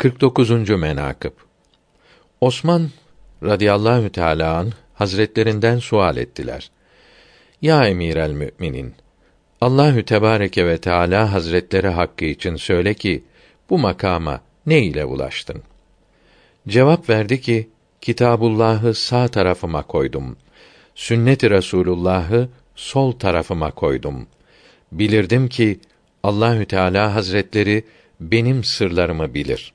49. menakıb Osman radıyallahu teâlâ an hazretlerinden sual ettiler. Ya emîrel müminin Allahü Tebareke ve Teala Hazretleri hakkı için söyle ki bu makama ne ile ulaştın? Cevap verdi ki Kitabullah'ı sağ tarafıma koydum. Sünnet-i Resulullah'ı sol tarafıma koydum. Bilirdim ki Allahü Teala Hazretleri benim sırlarımı bilir.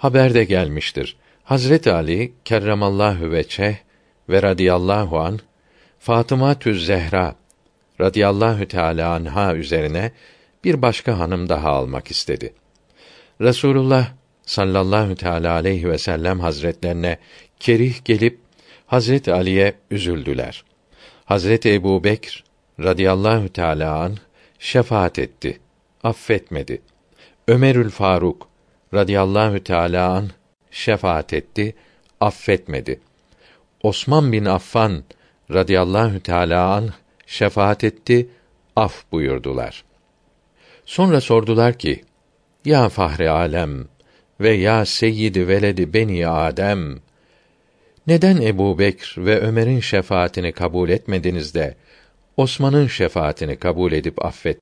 Haberde gelmiştir. Hazret Ali kerremallahu veçeh ve radıyallahu an Fatıma Tüz Zehra radıyallahu teala anha üzerine bir başka hanım daha almak istedi. Resulullah sallallahu teala aleyhi ve sellem hazretlerine kerih gelip Hazret Ali'ye üzüldüler. Hazret Ebu Bekr radıyallahu teala an şefaat etti, affetmedi. Ömerül Faruk radıyallahu teala an şefaat etti, affetmedi. Osman bin Affan radıyallahu teala an şefaat etti, af buyurdular. Sonra sordular ki: Ya Fahri Alem ve ya Seyyidi Veledi Beni Adem neden Ebu Bekr ve Ömer'in şefaatini kabul etmediniz de Osman'ın şefaatini kabul edip affet